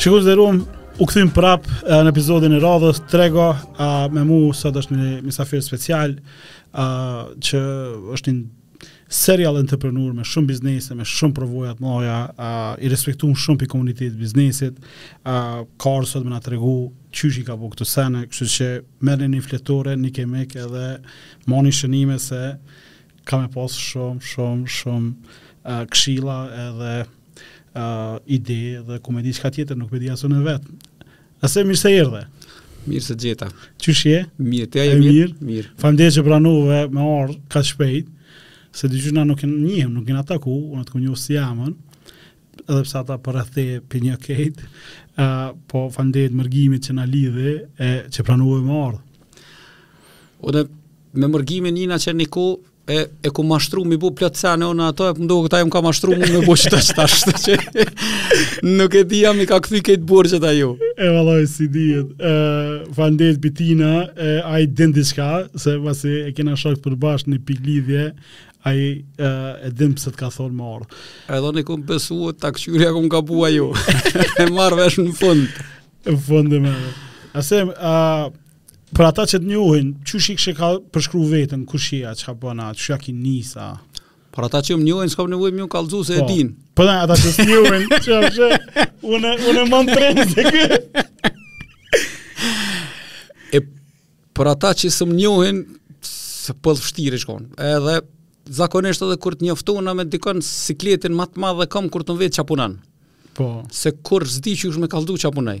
Shikues të nderum, u kthym prap në epizodin e radhës, trego me mu sot është një misafir special që është një Serial entrepreneur me shumë biznese, me shumë përvoja të mëdha, i respektum shumë prej komunitetit të biznesit, ka ardh sot me na tregu qysh i ka bo këto sene, kështu që merrni një fletore, një kimik edhe moni shënime se ka me pas shumë, shumë, shumë këshila edhe uh, ide dhe ku me dit çka tjetër, nuk e di as unë vetë. Ase mirë se erdhe. Mirë se t'gjeta. Qysh je? Mirë, ti a je mirë? Mirë. mirë. Faleminderit që pranove me ardhë kaq shpejt, se e di që na nuk njihem, nuk jena taku, unë të kom njoftë si emën, edhe pse ata përreth po t'njohin krejt, uh, po faleminderit Mërgimit që na lidhi, e, që pranove me ardhë. Unë me Mërgimin jena qe një ku, e e kom mashtru me bo plot sene ato e ndonë këtë herë më ka mashtru mu me bo qeta qetash që nuk e di a m'i ka kthy këtë borxh qeta a jo e vallahi s'e di e fandet bitina e ai din diçka se masi e kena shok t'përbashkët një pikëlidhje ai e, e din pse të ka thonë me ardhë edhe unë i kom besu e ta kqyrim a kom gabu a jo e marrim vesh në fund në fund e me asem a Për ata që të njohin, qysh e kishe përshkru veten, kush je a, çka bon a, qysh ja ki nis a? Për ata që më njohin, s'ka për nevojë më ka lëzu se po, e din. Për po, ata që s'të njohin, qysh e kishe, unë, unë e më në trenë të kë. E për ata që s'më njohin, së pëllë po vështirë shkon. Edhe zakonisht edhe kur të njoftona me dikon sikletin ma të madh e kam kur të vetin çka punon. Po. Se kur s'di qysh me kallxu çka punoj.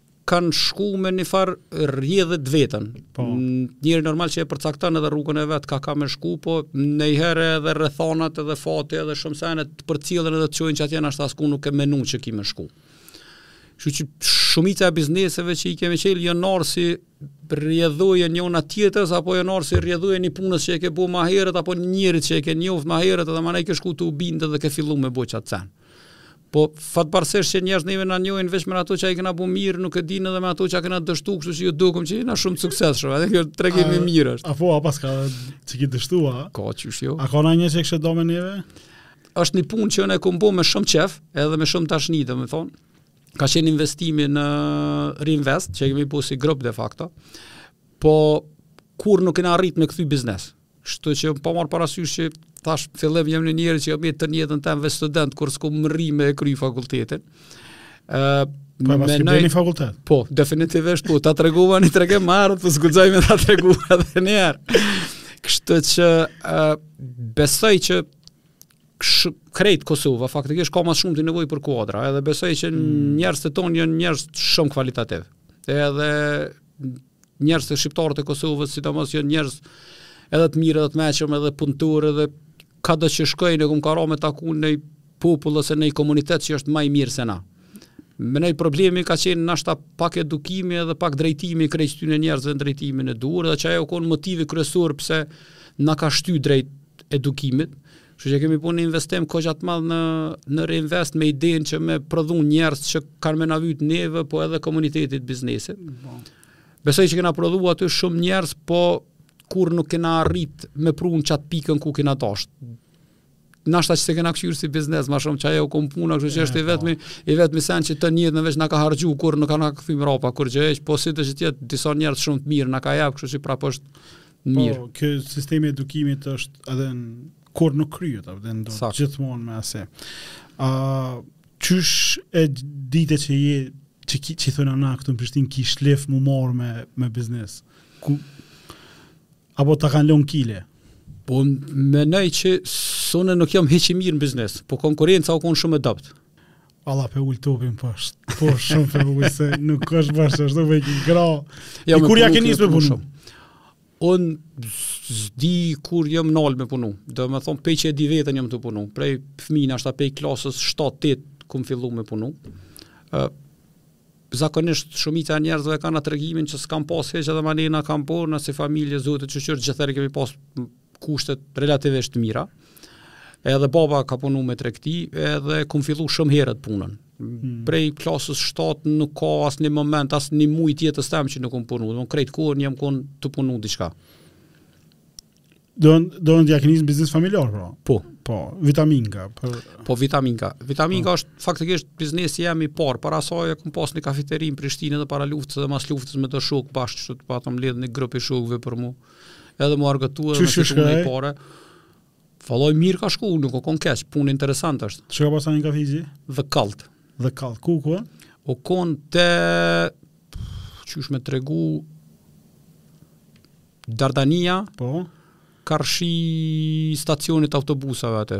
kanë shku me një farë rrjedhe të vetën. Po. Njeri normal që e përcakton edhe rrugën e vet, kah ka me shku, po nganjëherë edhe rrethanat edhe fati edhe shumë sene të përcjellin edhe të çojnë qatje në ashtu as nuk e ke menu që ki me shku. Kështu që shumica e bizneseve që i kemi çelë, janë ardhë si rrjedhojë e njëna-tjetrës, apo janë ardhë si rrjedhojë e një punës që e ke bo ma herët, apo njerit që e ke njoftë ma herët, edhe manej ke shku tu u bindë edhe ke fillu me bo qat sen. Po fatbardhësisht njerëzit neve na njohin veç me ato që i kena bo mirë, nuk e dinë edhe me ato që kena dështu, kështu që ju dukemi që jena shumë suksesshëm, edhe kjo tregim i mirë është. A po, a paska që ki dështu a? Ka qysh jo. A ka naj një që kishe da me neve? është një punë që unë e kom bo me shumë qef, edhe me shumë dashni, domethonë, ka qenë investimi në Reinvest, që e kemi bo si grup de facto, po kurrë nuk kena rrit me kthy biznes, Kështu që pa marr parasysh që tash n'fillim jam një njeri që jam tanë jetën tem vetë student kurrë s'kam mrri me e kry fakultetin. Ë uh, Po e pasi bëni fakultet? Po, definitivisht po, ta tregova një tregim ma herët, po s'guxoj me ta tregu edhe njerë. Kështu që uh, besoj që sh, krejt Kosova, faktikisht ka ma shumti nevojë për kuadra, edhe besoj që mm. njerëzt tonë janë njerëz shumë kvalitativ. Edhe njerëzt, shqiptarët e Kosovës, sidomos janë njerëz edhe të mirë, edhe të meçëm, edhe punëtorë, edhe kado që shkoj, nuk më ka ra me taku nonji popull, ose nonji komunitet që është ma i mirë se na. Menoj problemi ka qenë nashta pak edukimi edhe pak drejtimi krejt qetyne njerëzve në drejtimin e duhur, dhe qajo u konë motivi kryesor pse na ka shty drejt edukimit, Kështu që kemi bo një investim kogja të madh në, në Riinvest me idenë që me prodhu njerëz që kanë me na vyjt neve, po edhe komunitetit biznesit. Po. Besoj që kena prodhu aty shumë njerëz, po kurrë nuk kena arrit me pru në qat pikën ku kena dashtë. Nashta që s'e kena këqyrë si biznes, ma shumë qajo u kon puna, kështu që është i po. vetmi, i vetmi sen që tanë jetën veç na ka harxhu, kurrë nuk ka na ka kthy mrapa, kurrgjë hiç, po sido që t'jetë disa njerëz shumë të mirë, na ka jep, kështu që prapë është Mirë. Po, ky sistemi i edukimit është edhe në kurrë nuk kryhet, edhe në do gjithmonë me asi. A, qysh e dite që je, që, ki, qysh i thojna na këtu në Prishtinë, ki shlef m'u marrë me, me biznes? Ku, apo ta kanë lënë kile? Po, menoj që as une nuk jam hiç i mirë në biznes, po konkurenca u konë shumë e dobët. Valla pe ul topin poshtë. Po shumë pe ul se nuk është bash ashtu duke i gra. Ja, kur ja keni nisë me punu? Unë s'di kur jam nalë me punu. Domethonë, pej që e di veten jam tu punu. Prej fëmi, nashta pej klasës 7-8, kum fillu me punu. Uh, zakonisht shumica e njerëzve kanë atë tregimin që s'kam pas hiç edhe manena kanë bërë, na si familje Zotit shyqyr gjithherë kemi pas kushtet relativisht të mira. Edhe baba ka punu me tregti, edhe kum fillu shumë herët punën. Hmm. Prej klasës 7 nuk ka asnjë moment, asnjë muj t'jetës teme që nuk kum punu. Domethënë krejt kohën jam konë tu punu diçka. Domethënë ia ki nis në biznes familjar, pra? Po. Po, vitaminka. Për... Po, vitaminka. Vitaminka po. është faktikisht biznesi jem i parë. Para saj e kum pas një kafeteri n'Prishtinë dhe para luftës dhe mas luftës me do shokë bashkë, që u patëm lidhë një grup i shokëve për mu. Edhe m'u argëtu edhe me fitu nonji pare. Vallahi mirë ka shku, nuk u konë keq, punë interesant është. Qysh ka pas emnin kafiqi? The Cult. The Cult, ku, ku? U konë te, qysh me tregu, Dardania, po? karshi stacionit autobusave aty.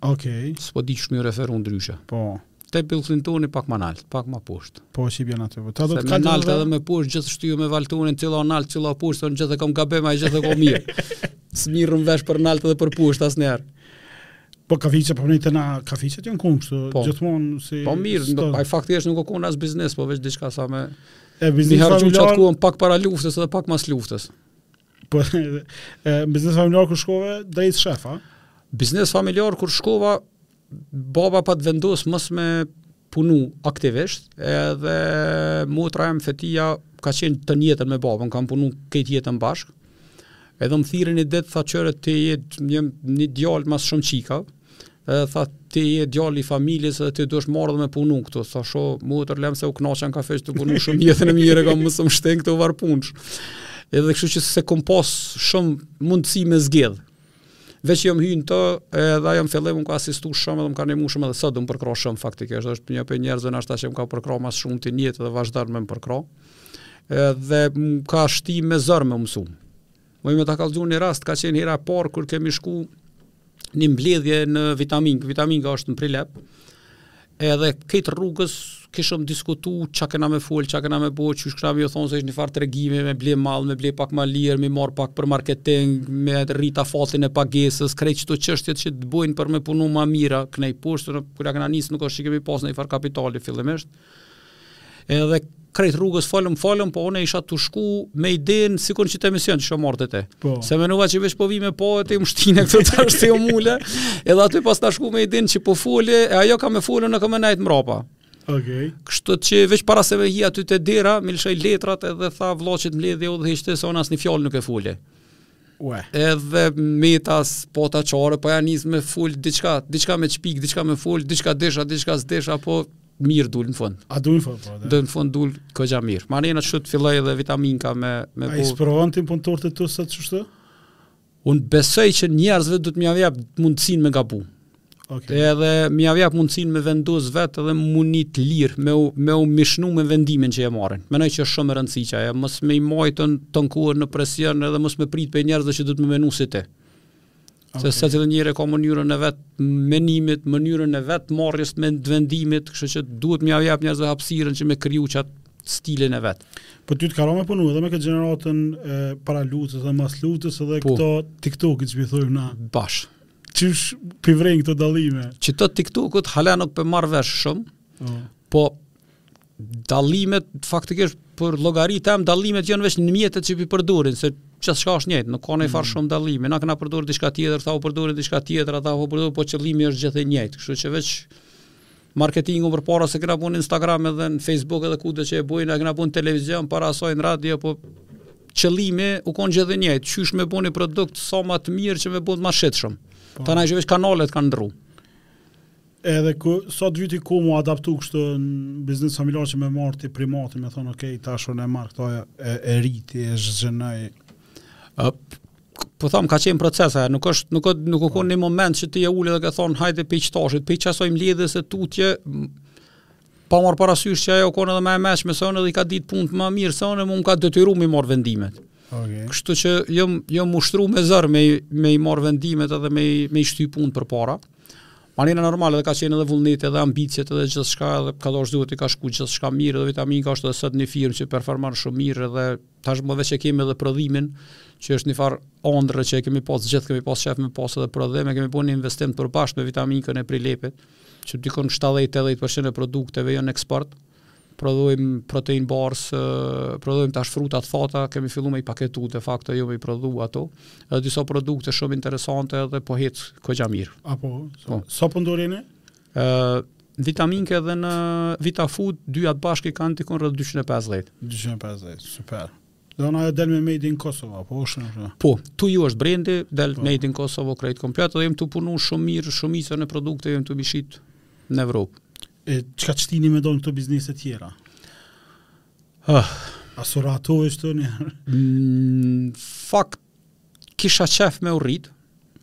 Okej. Okay. S'po di ç'më referon ndryshe. Po. Te Bill Clintoni pak më nalt, pak më poshtë. Po si bën aty? Po tash do kalë nalt edhe më poshtë gjithashtu me Valtonin, cila nalt, cila poshtë, unë gjithë e kam gabim, ai gjithë e ka mirë. S'merrem vesh për nalt edhe për poshtë asnjëherë. Po kafiqe, po te na kafiqet jënë kon kështu, po, gjithmonë si... Po mirë, ndo, faktikisht nuk o kon as biznes, po veç diçka sa me... E biznes familiar... Me harxhu atë kohën pak para luftës edhe pak mas luftës. Po, biznes familjar kur shkove, drejt shef, a? Biznes familjar kur shkova, baba pat vendos mos me punu aktivisht, edhe motra jem Fetia ka qenë të njëjtën me babën, kanë punu krejt jetën bashkë, edhe më thirri ni ditë, tha që ti je një, një djalë mas shumë çika, Edhe tha ti je djali i familjes dhe ti duhesh me ardh me punu këtu. Thashë, motër lem se u kënaqa në kafiq tu punu shumë jetën e mirë, kam me shumë shteng të var punësh. Edhe kështu që se kom pas shumë mundësi me zgjedh. Veç jam hy në të, edhe ajo në fillim më ka asistu shumë dhe më ka ndihmuar shumë edhe sot më përkrah shumë faktikisht. Është një prej njerëzve ndoshta që më ka përkrah më së shumti në jetë dhe vazhdon me më përkrah. Edhe më ka shti me zor me mësu. Muj me ta kallëzu një rast, ka qenë hera e parë kur kemi shku në një mbledhje në Vitaminkë, Vitaminka është në Prilep, edhe krejt rrugës kishëm diskutu çka kena me folë, çka kena me bo, qysh kena me ju thonë se ishtë një farë tregtie, me ble mall, me ble pak ma lirë, me marrë pak për marketing, me rrit afatin e pagesës, krejt qato çështjet që të bojnë për me punu ma mirë, knej poshtë, kur ja kena nisë nuk është që kemi pasë ni farë kapitali fillimisht, Edhe krejt rrugës folëm folëm, po unë isha tu shku me idenë sikur që te emisioni të shomor të te. Po. S'e merr vesh po vime po e të imë shtine këtë të është të imë mule, edhe aty pata shku me idenë që po foli ajo, ka me folë, unë kam me nejt mrapa. Okay. Kështu që veç para se me hi aty të dera, m'i lëshoi letrat edhe tha vlla qit mbledhje udhëhiqe se unë asnjë fjalë nuk e foli. Ue. Edhe meta, po ta qare, po ja nis me folë, diçka, diçka me shpik, diçka me folë, diçka desha, diçka s'desha, po mirë dul në fund. A dul në fund, po. Dul në fund dul koxha mirë. Marina edhe filloi edhe Vitaminka me me po. A i sprovon ti punëtorët e tu sa qashtu? Un besoj që njerëzve duhet me jav jap mundësinë me gabu. Okay. Edhe me jav jap mundësinë me vendos vet edhe me u ndi të lirë me u, me u mishnu me vendimin që e marrin. Mendoj që është shumë e rëndësishme ajo, mos me i majt ton kohën në presion edhe mos me prit prej njerëzve që duhet me menu si ti. Okay. Se secili njeri ka mënyrën e vet t'menimit, mënyrën e vet marrjes t'vendimit, kështu që duhet me jav jap njerëzve hapësirën që me kriju qat stilin e vet. Po ty të ka ra me punu edhe me këtë gjeneratën e para luftës dhe mas luftës edhe po, këta t'TikTokit që i thojmë na. Bash. Qysh p'i vren këto dallime? Qita t'TikTokut hala nuk p'e marr vesh shumë, oh. po Dallimet faktikisht për llogari tem dallimet janë vetëm në mjetet që i përdorin, se çfarëshka është njëjtë, nuk ka ndonjë farë mm. shumë dallimi. Na kena përdorur diçka tjetër, tash po përdorin diçka tjetër, ata po përdorin, po qëllimi është gjithë i njëjtë. Kështu që veç marketingu përpara se kena punë në Instagram edhe në Facebook edhe kudo që e bojnë, kena punë në televizion, para asaj në radio, po qëllimi u konë gjithë i njëjtë, qysh me boni produkt sa më të mirë që me bo më shitshëm. Po. Domethanë që veç kanalet kanë ndrru. Edhe ku, sa t'vështirë u kon mu adaptu kështu në biznes familjar që me marrë ti primatin, me thonë, okej, okay, tash unë e marr këto e, e rriti, e zgjeroj. Po tham, ka qenë proces, nuk është, nuk është, nuk u kon një moment që ti je ulë dhe ke thonë, hajde prej qetashit, prej qasaj mbledhje e tutje, Pa marrë parasysh që ajo u kon edhe më e mençme se unë edhe i ka ditë punët më mirë se unë, mu më ka detyru me i marrë vendimet. Okay. Kështu që jam jam ushtru me zor me, me i marrë vendimet edhe me, me i shty punët përpara. Marina normal edhe ka qenë edhe vullneti edhe ambiciet edhe gjithçka edhe krejt çka duhet e ka shku gjithçka mirë edhe Vitaminka është edhe sot një firmë që performon shumë mirë edhe tashmë veç e kemi edhe prodhimin që është një farë ondërr që e kemi pas gjithë kemi pas qejf me pas edhe prodhim e kemi bo një investim të përbashkët me Vitaminkën e Prilepit që dikun 70-80 përqind e produkteve janë eksport, prodhojmë protein bars, prodhojmë tash fruta t'thata, kemi fillu me i paketu de facto jo me i prodhu ato, edhe disa produkte shumë interesante edhe po hec kogja mirë. Apo, sa, po. sa punëtorë jeni? Uh, Vitaminkë dhe në Vitafood, dyjat bashkë i kanë dikun rreth 250. 250, super. Domethanë e del me Made in Kosova, apo është në shumë. Po, te ju është brendi, del po. Made in Kosova, krejt komplet, dhe jem tu punu shumë mirë, shumicën e produkteve jem tu i shit në Evropë. E, çka të shtini me dalë në këto biznese tjera? Ah. A suratu është të një? Mm, fakt, kisha qejf me u rrit,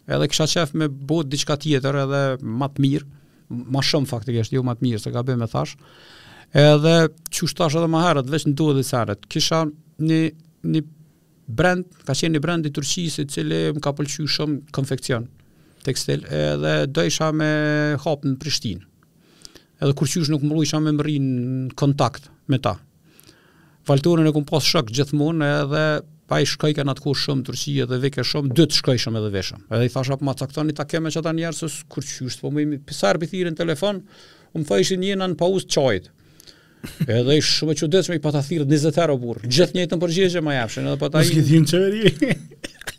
edhe kisha qejf me bo diçka tjetër edhe ma të mirë, ma shumë faktikisht, jo ma të mirë se ka bën me thash. Edhe qysh thash edhe ma herët, veç ndodhi atëherë, kisha një një brand, ka qenë një brand i Turqisë i cili më ka pëlqyer shumë konfekcion tekstil, edhe dojsha me hap në Prishtinë. Edhe kurrqysh nuk mujsha me mrri në kontakt me ta. Valtonin e kum pas shok gjithmonë edhe ai shkojke n'atë kohë shumë Turqi edhe vike shumë, dytë shkojshim edhe vishim. Edhe i thashë, a ma cakton ni takim me qeta njerëz, se kurrqysh s'po muj me i, disa herë i thirrsha n' telefon, edhe më thojshin janë në pauzë çajit. Edhe i shumë që dhecme i pata thirë 20 euro burë, gjithë njëjtën përgjegje ma jepshin, edhe pata i... Mështë në qëveri?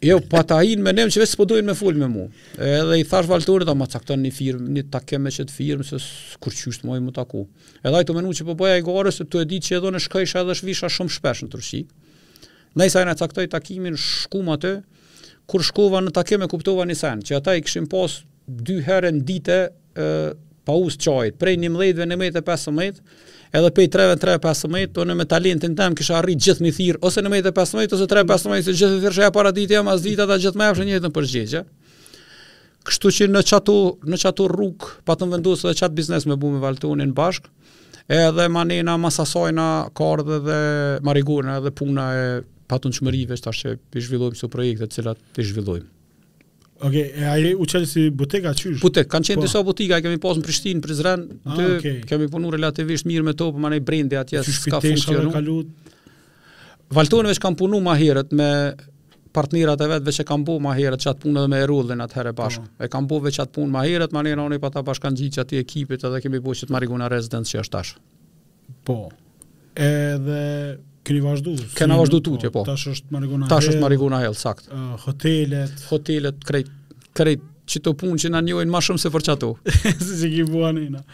Jo, ata hinë n'menim që veç po dojnë me fol me mu. Edhe i thash Valtonit, ma cakton një firmë, një takim me qëtë firmë, se kurrqysh s'muj mu taku. Edhe Edhe ai të menu që po bëja i gore, se të e ditë që edhe në shkoj edhe shvisha shumë shpesh në Turqi. Në i sajnë e caktoj takimin shku më atë, kur shkova në takim e kuptova një sen, që ata i kishin pas dy herë në dite e, pa usë qajt, prej njëmdhetve në njëmdhetë e pesë mejtë, edhe pej treve në tre e pesëmdhetë, të në me talentin tem kisha arri gjithë me i thirrë, ose në mejtë e pesë mejtë, ose treve pesë mejtë, se gjithë i thirrsha ja para dite ja mas dite dhe gjithë më jepshin të njëjtën përgjegje. Kështu që në çato, në çato rrugë patëm vendosur edhe çat biznes me bo me Valtonin bashk. Edhe manej na mas asaj na ka ardhur edhe Marigona edhe puna e patundshmërive tash që i zhvillojmë këto projekte të cilat i zhvillojmë. Ok, e aje u qëllë si butika qysh? Butik, kanë qenë po. disa butika, kemi pasë në Prishtinë, Prizren, ah, dy, okay. kemi punu relativisht mirë me to, por po manej brendi atje, s'ka funksionu. Qysh pitesha dhe kalut? Valtoni veç kanë punu ma herët me partnerat e vet veç e kanë bo ma herët çat punë edhe me Erollin atëherë bashkë. Po. E kanë bo veç çat punë ma herët, manej na ju patëm bashkangjit aty ekipit edhe kemi bo çit Marigona Residence që është tash. Po. Edhe keni vazhdu. Kena vazhdu tutje, po. po. Tash është Marigona. Tash është Marigona Hill, sakt. Uh, hotelet. Hotelet krejt krejt çit punë që na njohin më shumë se prej çatu. si që keni bo ni, na.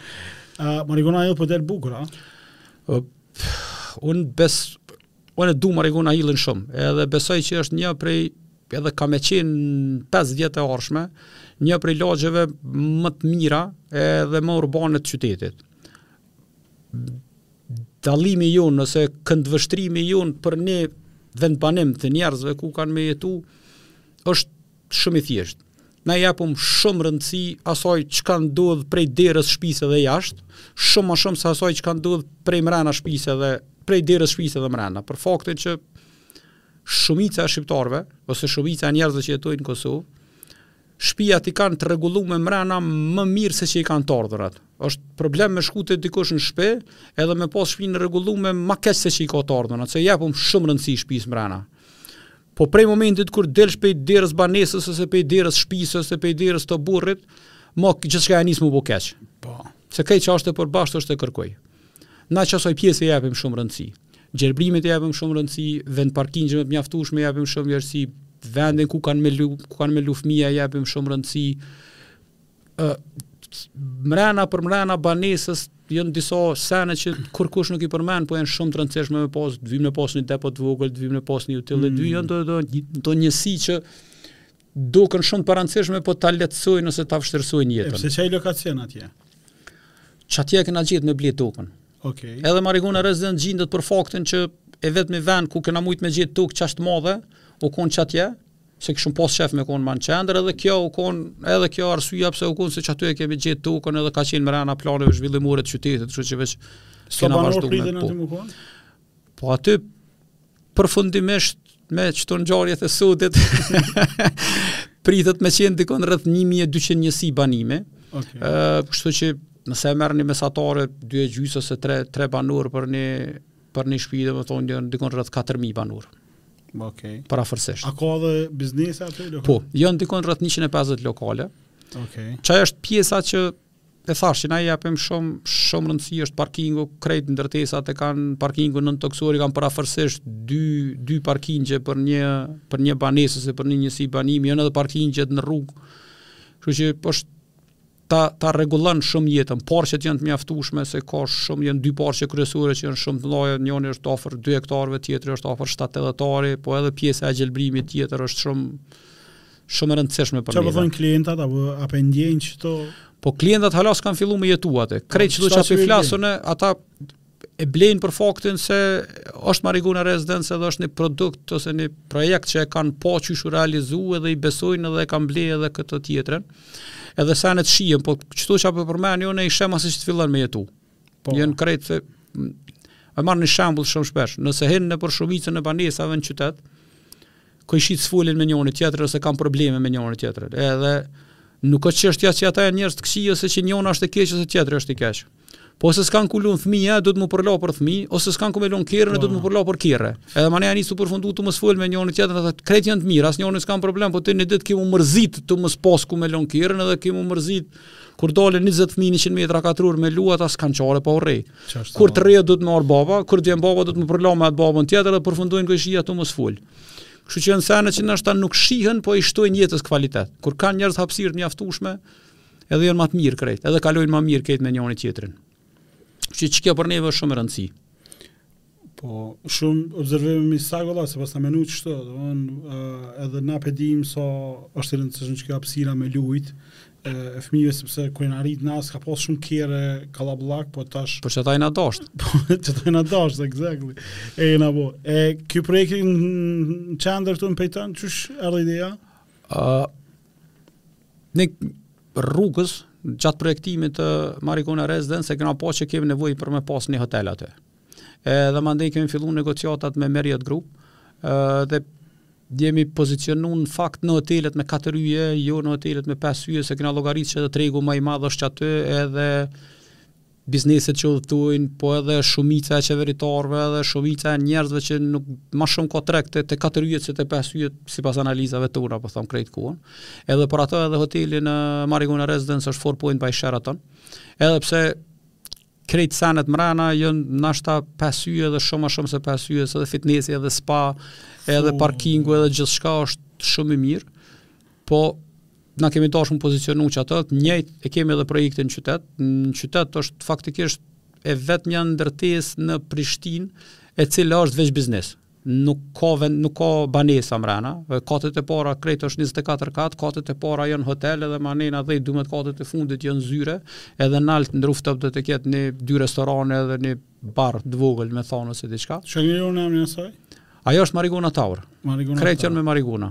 Uh, Marigona Hill po delë bukur, a? Unë bes, unë e du Marigona Hillin shumë, edhe besoj që është një prej, edhe ka me qenë 5 vjetë e arshme, një prej lagjeve më të mira edhe më urbane të qytetit. Dallimi jonë ose këndvështrimi jonë për një vendbanim të njerëzve ku kanë me jetu, është Shumë i thjeshtë. Na i japum shumë rëndësi asoj çka ndodh prej derës shpisë dhe jashtë, shumë më shumë se asaj çka ndodh prej mrena shpisë dhe prej derës shpisë dhe mrena, për faktin që shumica e shqiptarëve ose shumica e njerëzve që jetojnë në Kosovë, shpijat i kanë të rregullume mrena më mirë se që i kanë të ardhurat. Është problem me shku te dikush në shpi, edhe me pas shpinë e rregullume ma keq se që i ka të ardhurat, se i japum shumë rëndësi shpisë mrena. Po prej momentit kur delsh pej derës banesës ose pej derës shpisë ose pej derës t'oborrit, mo gjithçka e nis me u bo keq. Po. Se kjo çka është e përbashkët është e kërkujt. Na çasoj pjese i japim shumë rëndësi. Gjelbrimit i japim shumë rëndësi, vendparkingjeve të mjaftueshme i japim shumë rëndësi, vendit ku kanë me lu, ku kanë me lu fmija i japim shumë rëndësi. E mrena për mrena banesës janë disa sene që kurkush nuk i përmend, po janë shumë të rëndësishme me pas, dmth me pas një depo të vogël, dmth me pas një utility, mm. janë do do do njësi që duken shumë të parëndësishme, po ta lehtësojnë ose ta vështirësojnë jetën. E pse çaj lokacion atje. Çatje kena gjetë me ble tokën. Okej. Okay. Edhe Marigona Resident gjindet për faktin që i vetmi vend ku kena mujt me gjetë tokë çaq t'madhe, u kon çatje. se kishim pas qef me kon ma n'qendër edhe kjo u kon edhe kjo arsyeja pse u kon se çaty e kemi gjetë tokën edhe ka qenë mbrana planeve zhvillimore të qytetit, kështu që veç sa banorë priten aty me kon. Po aty përfundimisht me çto ngjarje të sotit pritet me qenë dikun rreth 1200 njësi banimi. Okay. Ë, kështu që nëse merrni mesatare dy e gjysë ose tre tre banorë për një për një shtëpi, domethënë dikun rreth 4000 banorë. Okay. Parafërsisht. A ka dhe biznese aty lokale? Po, janë dikun rreth 150 lokale. Okay. Qajo është pjesa që e thashë që na i japim shumë shumë rëndësi është parkingu, krejt ndërtesat e kanë parkingu nëntokësor i kanë parafërsisht dy dy parkingje për një për një banesë ose për një njësi banimi, janë edhe parkingjet në rrugë. Kështu që është ta ta rregullon shumë jetën. Parqet janë të mjaftueshme se ka shumë janë dy parqe kryesore që janë shumë të mëdha, njëri është afër 2 hektarëve, tjetri është afër 70 ari, po edhe pjesa e gjelbrimit tjetër është shumë shumë e rëndësishme për ne. Çfarë thonë klientat apo apo e ndjejnë çto? Po klientat hala s'kan fillu me jetu aty. Krejt po, çdo çfarë flasin ata e blejnë për faktin se është Marigona Residence edhe është një produkt ose një projekt që e kanë pa qysh u realizu edhe i besojnë edhe e kanë ble edhe këtë tjetërën edhe senet shihen po qëto që po përmen janë i sheh masi që të fillon me jetu po. janë krejt se e marr një shembull shumë shpesh nëse hin nëpër shumicën e banesave në qytet Kojshitë s'folin me njëri tjetrin ose kanë probleme me njëri tjetrin. Edhe nuk është çështja që ata janë njerëz të këqij ose që njëri është i keq ose tjetri është i keq. Po se s'kan ku lun fëmija, duhet me u përla për fëmi, ose s'kan ku me lon kerrin, duhet me u po. përla për kerr. Edhe manej janë përfundu tu mos fol me njërin tjetër, dhe krejt janë të mirë, asnjëri s'kan problem, po ti një ditë ki me u mërzit tu mos pas ku me lon kerrin, edhe ki me u mërzit, kur dalin 20 fëmi 100 metra katror me lujt, e s'kanë çare pa u rreh. Qashtu. Kur të rrehen duhet me ardh baba, kur të vjen baba duhet me u përla me atë babën tjetër dhe përfundojnë kojshia tu mos fol. Kështu që janë sene që ndoshta nuk shihen, po i shtojnë jetës kvalitet. Kur kanë njerëz hapësirë të mjaftueshme, edhe janë më të mirë krejt, edhe kalojnë më mirë krejt me njëri tjetrin. Kështu që kjo për neve është shumë e rëndësishme. Po, shumë observim i sagllam, s'e pasna menu qështu, dhe on, edhe na po e dim sa është e rëndësishme që kjo hapsira me lujt, e, e fëmijëve, sepse kur jena rrit na s'ka pas shumë kerre kallabllak, po tash... Po që ta i në dasht. Po, që ta i në dasht, exactly. E, në bo. E, ky projekti në qendër te në Pejton, qysh erdh ideja? Uh, ne rrugës, gjatë projektimit të Marigona Residence, e kena pa që kemi nevoj për me pas një hotel aty. Edhe mandej kemi filluar negociatat me Marriott Group, ë dhe jemi pozicionuar në fakt në hotelet me katër yje, jo në hotelet me pesë yje, se kena llogaritë që të tregu më i madh është aty edhe bizneset që udhëtojnë, po edhe shumica e qeveritarëve dhe shumica e njerëzve që nuk ma shumë ka treg te, te katër yjet se te pesë yjet sipas analizave tona, po them krejt kuën. Edhe për ato edhe hoteli në Marigona Residence është Four Points by Sheraton. Edhe pse Krejt senet mrena janë nashta pesë yje dhe shumë ma shumë se pesë yje, se edhe fitnesi, edhe spa, edhe parkingu, edhe gjithçka është shumë i mirë. Po na kemi dashtë me pozicionu qato, njëjtë e kemi edhe projektin në qytet. Në qytet është faktikisht e vetmja ndërtesë në Prishtinë e cila është veç biznes. nuk ka vend, nuk ka banesa mrena, katet e para krejt është 24 kat, katet e para janë hotel edhe manena 10 12 katet e fundit janë zyre, edhe nalt në rooftop do të ketë një dy restorane edhe një bar të vogël me thonë ose diçka. Çfarë njëri unë jam në asaj? Ajo është Marigona Tower. Marigona. Krejt janë me Marigona.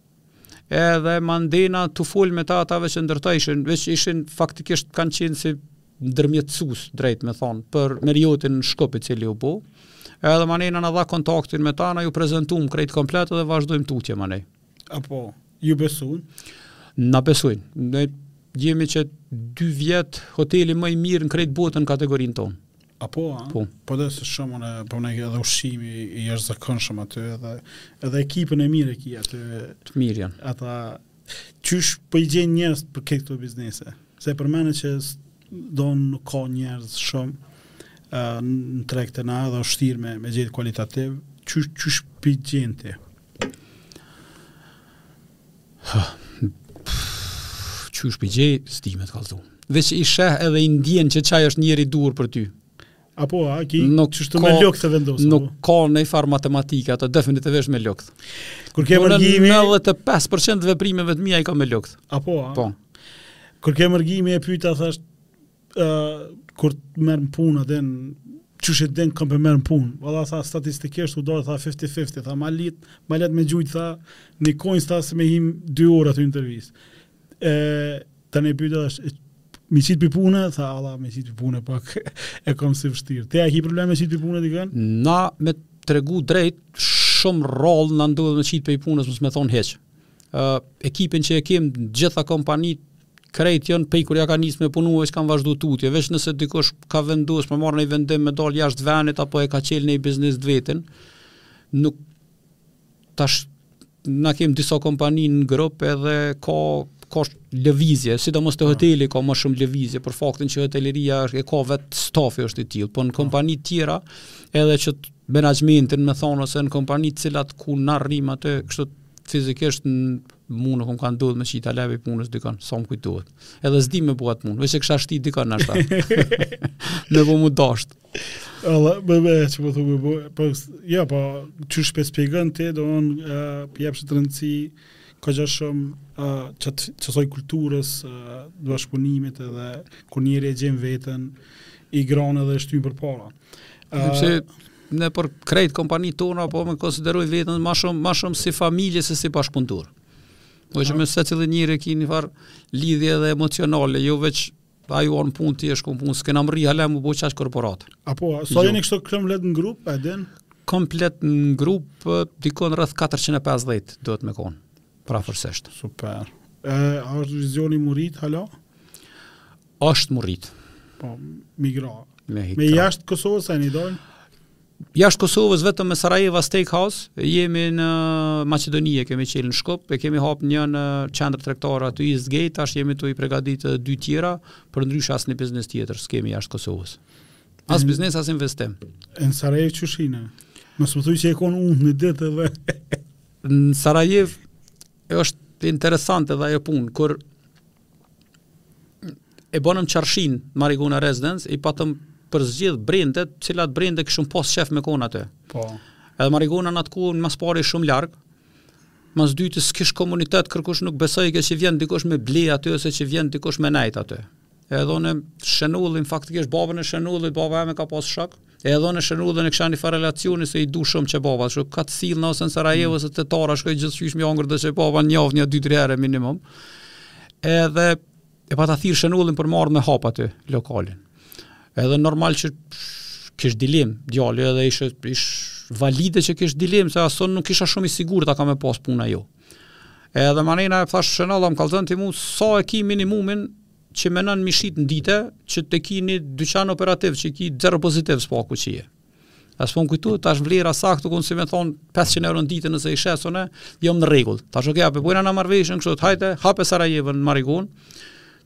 Edhe mandena tu fol me ta ata veç ndërtojshin, veç ishin faktikisht kanë qenë si ndërmjetësus drejt me thonë për Marriottin në Shkup i cili u bo. Edhe mandena na dha kontaktin me ta, na ju prezentum krejt komplet dhe vazhdojmë tutje manej. A po, ju besuan? Na besuan. Ne jemi që dy vjet hoteli më i mirë në krejt botën në kategorinë tonë. A po, a? Po. Po dhe se shumë, në, po në edhe ushqimi i jashtëzakonshëm aty, edhe, edhe ekipën e mirë e ki aty. Të mirë janë. Ata, qysh po po i gjen njerëz për këto biznese? Se po menoj që do në ka njerëz shumë, në treg tana edhe vështirë me, me gjetë kualitativ, qysh, qysh po po i gjen ti? Ha, qysh po i gjej, s'di me të kallzu. Veç i sheh edhe i ndjen që qaj është njeri i duhur për ty. A po, a, ki, nuk qashtu ka, me lukth vendos. Nuk a po? ka një farë matematike, ato definitivisht me lukth. Kur ke mërgimi... Në 95% të veprimeve të mija i kam me lukth. A po, a? Po. Kur ke Mërgimi e pyta, thashë, uh, kur merr në punë, dhe qysh e din kon po merr në punë, valla tha statistikisht u dojë, tha 50-50, tha ma lehtë, ma lehtë me gjujtë, tha një coin, tha se me hi dy orë atë intervistë. E, tani e pyta thashë, me i qitë prej pune, tha valla, me i qitë prej pune, pak e kom si vështirë. Ti a ki problem me qitë prej pune, dikën? Na, me të tregu drejt, shumë rrallë na ndodh me qitë prej punës, mësë me thonë hiç. Uh, ekipin që e kemi, gjitha kompanitë, Krejt janë prej kur ja kanë nisë me punu veç kanë vazhdu tutje, veç nëse dikush ka vendosë me marrë një vendim me dalë jashtë venit apo e ka qelë një biznis të vetin, nuk tash na kem disa kompani në grup edhe ka ka lëvizje, sidomos te po. hoteli ka më shumë lëvizje për faktin që hoteleria është e ka vet stafi është i tillë, po në po. kompani të tjera edhe që menaxhmentin me thonë ose në kompani të cilat ku na rrimë atë kështu fizikisht mu nuk m'u ka dashtë me qitë valla prej punës dikon, sa më kujtohet. Edhe s'di me bo atë punë, veç e kisha shti dikon nashta, me m'u dasht. Alla, me me, që po thumë, po, po, ja, po, qysh pe shpjegon ti, do me thonë, uh, po i jepet rëndësi, kaq shumë uh, qesaj kulturës, uh, bashkëpunimit edhe, kur njeri e gjen veten, i grah edhe shtyn përpara. Sepse ne për krejt kompanitë tona po e konsideroj veten më shumë më shumë si familje se si bashkëpunëtor. Po që me secilin njeri ki një farë lidhje dhe emocionale, jo veç ai vjen n'punë ti shkon n'punë, s'kena mrri hala me u bo qaq korporatë. A po, sa sa jeni kështu komplet në grup, a e din? Komplet në grup, dikun rrëth 450, duhet me konë, përafërsisht. Super. E, a është vizioni me u rritë, hala? Është me u rritë. Po, migro. Me, me jashtë Kosovës e mendoni? Jashtë Kosovës vetëm me Sarajeva Steakhouse, jemi në Macedoni, e kemi çelë në Shkup, e kemi hapë një në qendrën tregtare aty East Gate, tash jemi tu i përgatitë dy tjera, përndryshe asnjë biznes tjetër, s'kemi jashtë Kosovës. As biznes, as investim. E në Sarajevë qysh hine? Mos më thuj që e ke honger një ditë dhe... në Sarajevë është interesante dhe ajo punë, kur e bonëm çarshinë Marigona Residence, i patëm përzgjedh brendet, cilat brende kishim pas qef me konë aty. Po. Edhe Marigona në atë kohë mas pari shumë larg, mas dyti s'kish komunitet, kërkush nuk besojke që vjen dikush me ble aty, ose që vjen dikush me nejt aty. Edhe unë Shenollin, faktikisht babën e Shenollit, baba jem e ka pas shok, E edhe me Shenollin e kisha një farë relacioni se i du shumë qebapat, që ka të sillë në ose në Sarajevo, mm. se te Tara shkoj gjithqysh me hangër dhe qebapa n'javë një dy tre herë minimum. Edhe e pata thirrë Shenollin për marrë me hap aty lokalin. Edhe normal që kish dilemë, djali edhe ishë ish valide që kish dilemë, se as unë nuk isha shumë i sigurt a ka me pas punë a jo. Edhe ma n'fund i thashë Shenollit, më kallxon ti mu, sa e ki minimumin, që menon me i shit në dite, që ta ki një dyqan operativ, që ki zero pozitiv s'po ku që je. A s'po m'kujtohet tash vlera saktë, u konë si me thonë 500 euro në dite nëse i shes unë, jam në rregull. Thashë okej, a pe bojna një marrëveshje, kështu ti hajde, hape Sarajevën në Marigonë,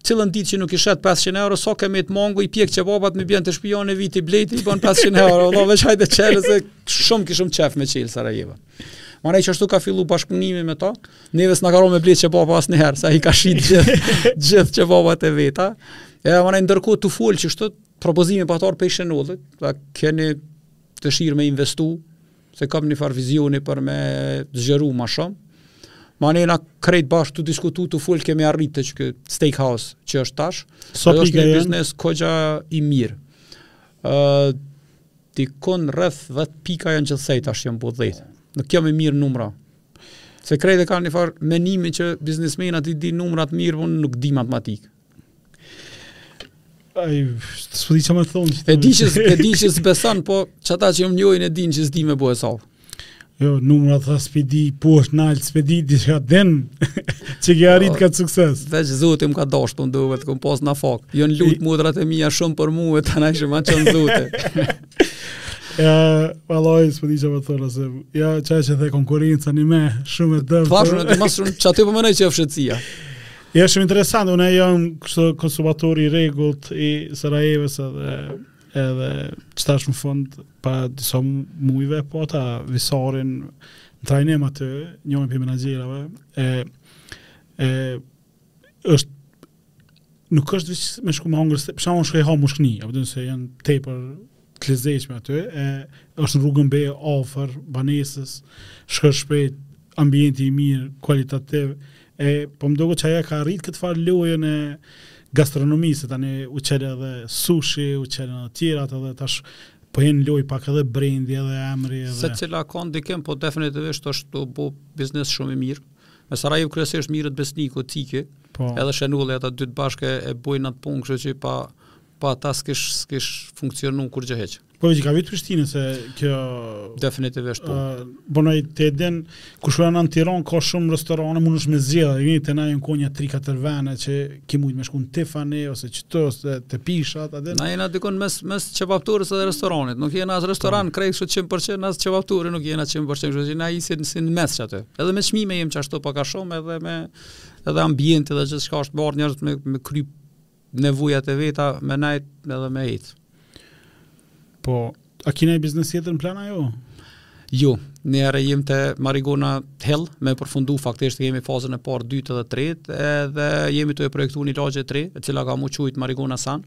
cilën ditë që nuk i shet 500 euro, sa kanë me t'mungu, i pjek qebapat m'i bjen te shpia unë vij t'i blej ti, i bon 500 euro, Allah veç hajde çele, se shumë kishëm qef me çelë Sarajevën. Manej që ashtu ka fillu bashkëpunimi me ta, neve s'na ka ra me ble qebapa asnjëherë, se i ka shit gjithë, gjithë qebapat e veta. E manej dikur tu fol qashtu, propozimi pat ardh pej Shenollit, a keni dëshirë me investu, se kam një farë vizioni për me zgjeru ma shumë. Manej na krejt bashkë tu diskutu tu fol kemi arrit te qiky steakhouse që është tash. Sa so pika jenë? Biznes kogja i mirë. Uh, dikun rreth 10 pika janë gjithsej tash janë bu 10. Nuk jam i mirë me numra. Se krejt e kanë një farë mendimi që biznismenat i din numrat mirë, por nuk di matematikë. Ai, s'po di çfarë më thon. E di që e di që s'beson, po çata që më njohin e dinë që s'di me bo hesap. Jo, numrat tha s'pi di, po është nalt, s'pi di, diçka din, që ke arrit ka sukses. Veç zote më ka dasht për nduve të këmë pos në fok. Jo në lutë motrat e mija shumë për mu e tani ma çon Zoti. Jo, vallahi, s'po di që më thonë, se, ja, që e që the konkurenca një me, shumë e dëmë. Të vashë, në masë shumë, që aty për po mënej që e fshëtësia. Ja, shumë interesant, unë e jam kështu konsumator i rregullt i Sarajevës edhe Edhe që tash në fund, para disa mujve, po ata Visarin në trajnim aty, njonin pi menaxherave, e, e, është nuk është veç me shku me hongër, për shembull un shkoj i ha mushkni, a po din se janë tepër të lezetshme aty, e është në rrugën B, afër banesës, shkon shpejt, ambienti i mirë, kualitativ, E po më duket që ajo ka arrit këtë farë lojën e gastronomisë, tani u çel edhe sushi, u çel edhe tjerat, edhe tash po hyn n'lojë pak edhe brendi edhe emri edhe... Secila ka ndikim, po definitivisht është tu u bo biznes shumë i mirë. Me Sarajevë kryesisht mirret Besniku, Tiki, po. edhe Shenolli, ata dytë bashkë e bojnë atë punë, kështu që pa, pa ata s'kish, s'kish funksionu kurgjë hiç. Po veç i ka vyjt Prishtinës se kjo definitivisht po. Uh, Bon vaki, ti din kur shkon në Tiranë ka shumë restorane mundesh me zgjedh, i vjen te na janë kon nja 3-4 vende që ki mujt me shku Tiffany ose qëto ose te Pisha a po din. Na jena dikun mes mes qebaptores dhe restoranit. Nuk jena as restoran po. krejt kështu 100% as qebaptore nuk jena 100% kështu na i si n' si n'mes atë. Edhe me çmime jem qashtu pak a shumë edhe me edhe ambienti dhe gjithçka është bërë njerëzit me me kry nevojat e veta me nejt edhe me ecë. Po, a ki naj biznes tjetër në plan a jo? Jo, njëherë jem te Marigona Hill, me përfundu faktisht kemi fazën e parë, dytë dhe tretë, edhe jemi tu e projektu një lagje të re, e cila ka m'u qujt Marigona Sun.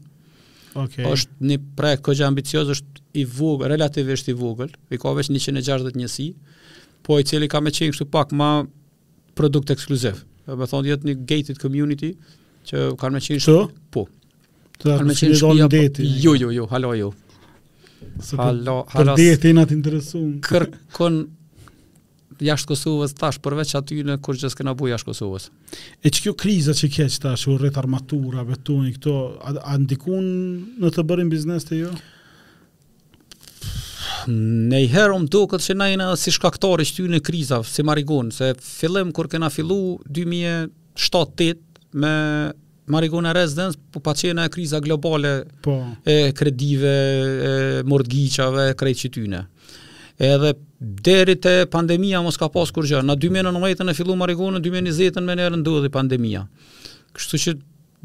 Okay. është një projekt kogja ambicioz, është i vogël, relativisht i vogël, i ka veç 160 njësi, po i cili ka me qenë kështu pak ma produkt ekskluziv. Domethonë jetë një gated community që kanë me qenë shpia. Po. Të kanë me qenë shpia. Deti. Jo, jo, jo, hala jo. Hala, hala. Për deti na të intereson. Kërkun jashtë Kosovës tash përveç atyne kurgjo s'kena bo jashtë Kosovës. E qikjo kriza që ke qitash, u rrit armatura, betoni, këto, a, a ndikun në të bërit biznes te ju? Nëniherë më doket që na jena si shkaktori qityne krizave, si Marigonë, se fillim kur kena fillu 2007-2008 me Marigona Residence, po pat qenë kriza globale po. e kredive, e mortgage-ave, e krejt qityne. Edhe deri te pandemia mo s'ka pas kurgjo. Në 2019 e kena fillu Marigona, në 2020 meniherë ndodhi pandemia. Kështu që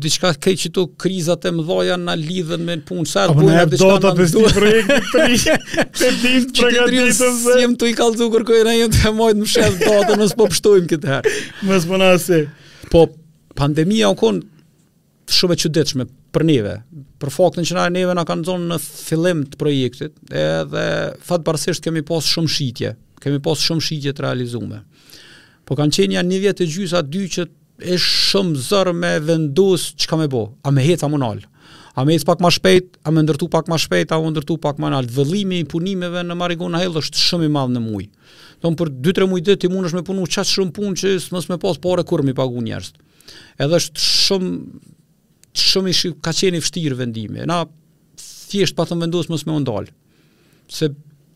diçka të keq këtu krizat e mëdha na lidhen me punë sa po na do të të nisi projekti i ri të dimë të përgatitemi se s'jam tu i kallzu kurkujt na jam tu e majt mshef datën mos po pshtojmë këtë herë mos po na se po pandemia u kon shumë e çuditshme për neve për faktin që na neve na ka zonë në fillim të projektit edhe fatparësisht kemi pas shumë shitje kemi pas shumë shitje të realizume po kanë qenë janë një vjet e gjysë a dy që Ish shumë zor me vendos çka me bo. A me hec a m'u nal. A me hec pak ma shpejt, a me ndërtu pak ma shpejt, a me ndërtu pak ma ngadal. Vëllimi i punimeve në Marigona Hill është shumë i madh në muaj. Don për 2-3 muaj ditë ti mundesh me punu qaq shumë punë që mos me pas pare kurrë m'i pagu njerëz. Edhe është shumë shumë i shik, ka qenë i vështirë vendimi. Na thjesht patëm vendos mos me u ndalë. Se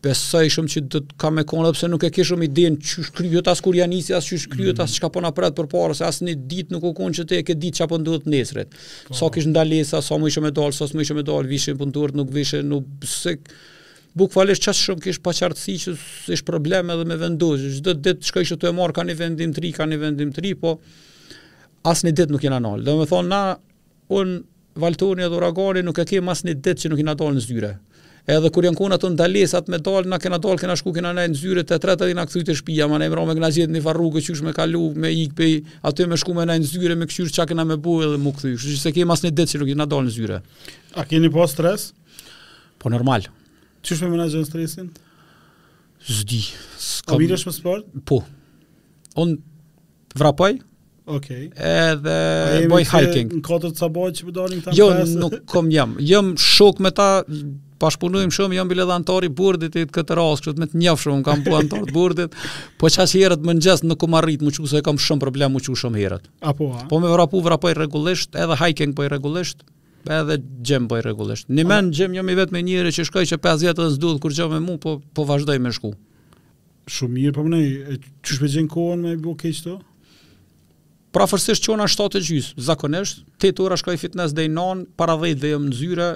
besojshum që do të ka me konë, po se nuk e ke shumë idenë qysh kryhet, as kur ia nisi, as qysh kryhet, mm. as çka po na pret përpara, se as një dit nuk u konë që ti e ke dit çka po ndodh nesër. Po. Sa kish ndalesa, sa mujshe me dalë, sa s'mujshe me dalë, vishin puntorët, nuk vishin, nuk pëse... Bukvalisht qaq shumë kish paqartësi që ish problem edhe me vendosë, çdo ditë shkojshe tu e marrë ka një vendim të ri, ka një vendim të ri, po as një ditë nuk jena nalë. Domethonë, na Unë, Valtoni edhe Uragani nuk e kemë asnjë ditë që nuk kena dalë në zyre. Edhe kur janë kon ato ndalesat me dalë, na kena dalë, kena shku, kena nejt në zyre, të tretë edhe jena kthy te shpia, ma në mramje kena gjet një farë rruge qysh me kalu, me ikë pej aty, me shku me nejt në zyre, me kqyrë çka kena me bo edhe m'u kthy, kshtu që s'e kemë asnjë ditë që nuk kena dalë në zyre. A keni pas stres? Po normal. Qysh e menaxhon stresin? S'di. S'kam... A merresh me sport? Po. Unë, vrapoj. Okej. Okay. Edhe po boj hiking. Në katër sabah që po dalin këta. Jo, pesë. nuk kom jam. Jam shok me ta, bashkëpunojmë shumë, jam bile edhe antar i bordit i këtë rast, kështu me të njëfë shumë, kam po antar i bordit, po qaq herët mëngjes nuk kom arrit m'u çu se kam shumë problem m'u çu shumë herët. A po, a? Po me vrapu, vrapoj rregullisht, edhe hiking boj rregullisht, edhe gym boj rregullisht. Njëmend n'gym jam i vetmi njeri që shkoj qe 5 vjet dhe s'duket kurgjo me mu, po, po vazhdoj me shku. Shumë mirë, po menoj, qysh pe gjen kohën me i bo krejt qëto? Përafërsisht çona 7 e gjysë, zakonisht, 8 ora shkoj fitness deri nanë, para 10 veç jem n'zyre,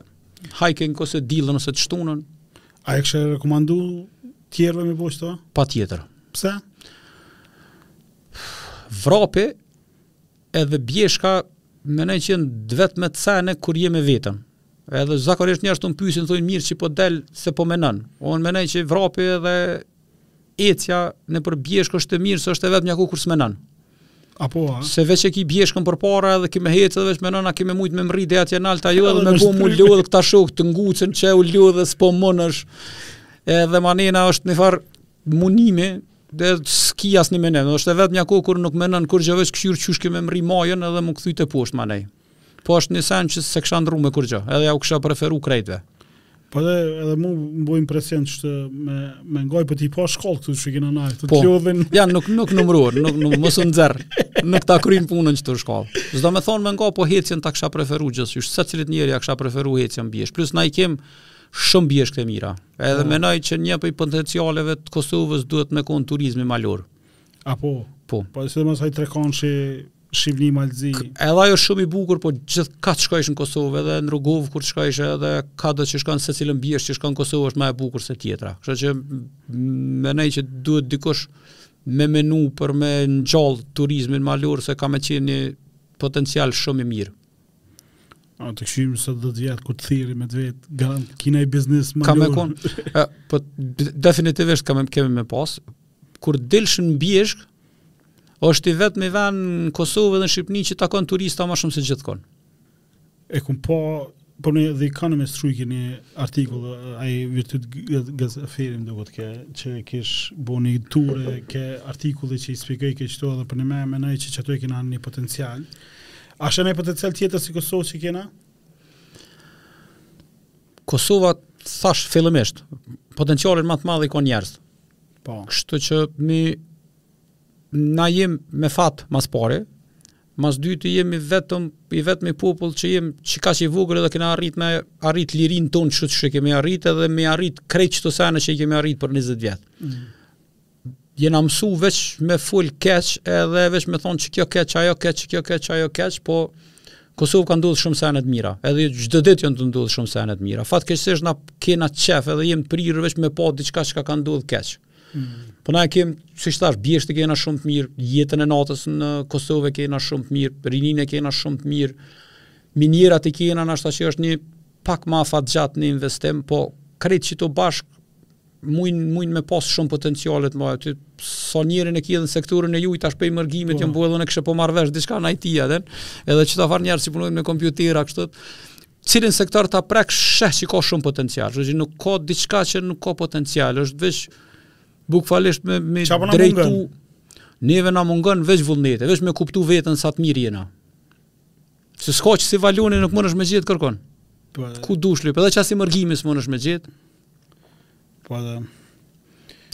hiking ose t'dilën ose të shtunën. A ja kishe rekomandu tjerëve me bo qëto? Patjetër. Pse? Vrapi edhe bjeshka menoj që janë t'vetmet sene kur jemi vetëm. Edhe zakonisht njerëzt m'pyesin thonë mirë që po del se po menon. Unë menoj që vrapi edhe ecja nëpër bjeshkë është e mirë, se është e vetmja kohë kur s'menon. A po a? Se veç e ki bjeshkën përpara edhe ki me hecë edhe veç menon a ki me mujtë me mrri deri atje nalt a jo edhe me bo m'u lodh edhe këta shokët të ngucin që u lodhe s'po munesh edhe manej është një farë munimi dhe s'ki asnjë menim është e vetmja kohë kur nuk menon kurgjë veç kshyr qysh ki me mrri majën edhe m'u kthy teposhtë manej Po është një sen që s'e kisha ndrru me kurgjë, edhe jau kisha preferu krejtve. Po edhe edhe mu më bo impresion që me me nga po ti pa shkollë këto që kena na të po, lodhin. Ja nuk nuk numëruar, nuk nuk mos u nxjerr. Nuk ta kryjn punën këtu në shkollë. S'do me thonë me nga po hecjen ta kisha preferu gjithsesi, secilit njeri ja kisha preferu hecjen n'bjeshkë. Plus na i kem shumë bjeshkë të mira. Edhe po. mendoj që një prej potencialeve të Kosovës duhet me kon turizmi malor. A po? Po. Po, sidomos ai trekëndësh Shqipni Mal i Zi. Edhe ai o shumë i bukur, po gjithkah të shkojsh në Kosovë, edhe në Rugovë kur të shkojsh, edhe kado që shkon secilën bjeshkë që shkon në Kosovë, është ma e bukur se tjetra. Kështu që menoj që duhet dikush me menu për me ngjallë turizmin malor, se ka me qenë një potencial shumë i mirë. A të kshim se dhetë vjet kur të thiri me të vetë, garant, kena ni biznis malor. Ka me konë, po, definitivisht kemi me pas, kur t'dilsh në bjeshkë, është i vetmi vend në Kosovë dhe në Shqipëni që takon turista ma shumë se gjithkun. E kom pa, po në The Economist shkrujke një artikull, ai Virtyt Gacaferi dhe këtu ke, që kish bo një ture, ke artikulli që i shpjegojke qëto dhe përnime menoj që qëto e kena një potencial. A sheh një potencial tjetër si Kosovë që kena? Kosova, thash, fillimisht, potencialin ma të madh i ka njerëzt. Po. Kështu që ni na jem me fat mas pari, mas dyti jemi i vetm i vetmi popull që jem qikaq i vogël edhe kena arrit me arrit lirinë tonë që e kemi arrit edhe me arrit krejt qëto sene që i kemi arrit për 20 vjet. Mm. Jena mësu veç me fol keq edhe veç me thonë që kjo keq, ajo keq, kjo keq, ajo keq, po Kosovë ka ndodh shumë sene të mira. Edhe çdo ditë janë tu ndodh shumë sene të mira. Fatkeqësisht na kena qef edhe jem t'prirë veç me pa diçka që ka ndodh keq. Mm. Po na kem, si thash, bjeshkët i kena shumë të mirë, jetën e natës në Kosovë e kena shumë të mirë, rininë e kena shumë të mirë. Minierat i kena nashta që është një pak ma afatgjatë ni investim, po krejt qëto bashkë mujn mujn me pas shumë potenciale të mëdha. Ti sa njerinë e ke në sektorin e juj tash prej Mërgimit jam buaj dhënë kështu po marr vesh diçka në IT edhe. Edhe çfarë farë njerëz që punojnë me kompjutera kështu. Cilin sektor ta prek e sheh që ka shumë potencial. Kështu që nuk ka diçka që nuk ka potencial, është veç bukvalisht me me u drejtu. Neve na mungon veç vullneti, veç me kuptu veten sa të mirë jena. Se s'ka që si Valoni nuk mundësh me gjetë kërkun. Po edhe. Ku dush lype, edhe që as si Mërgimi s'mundësh me gjetë. Po edhe.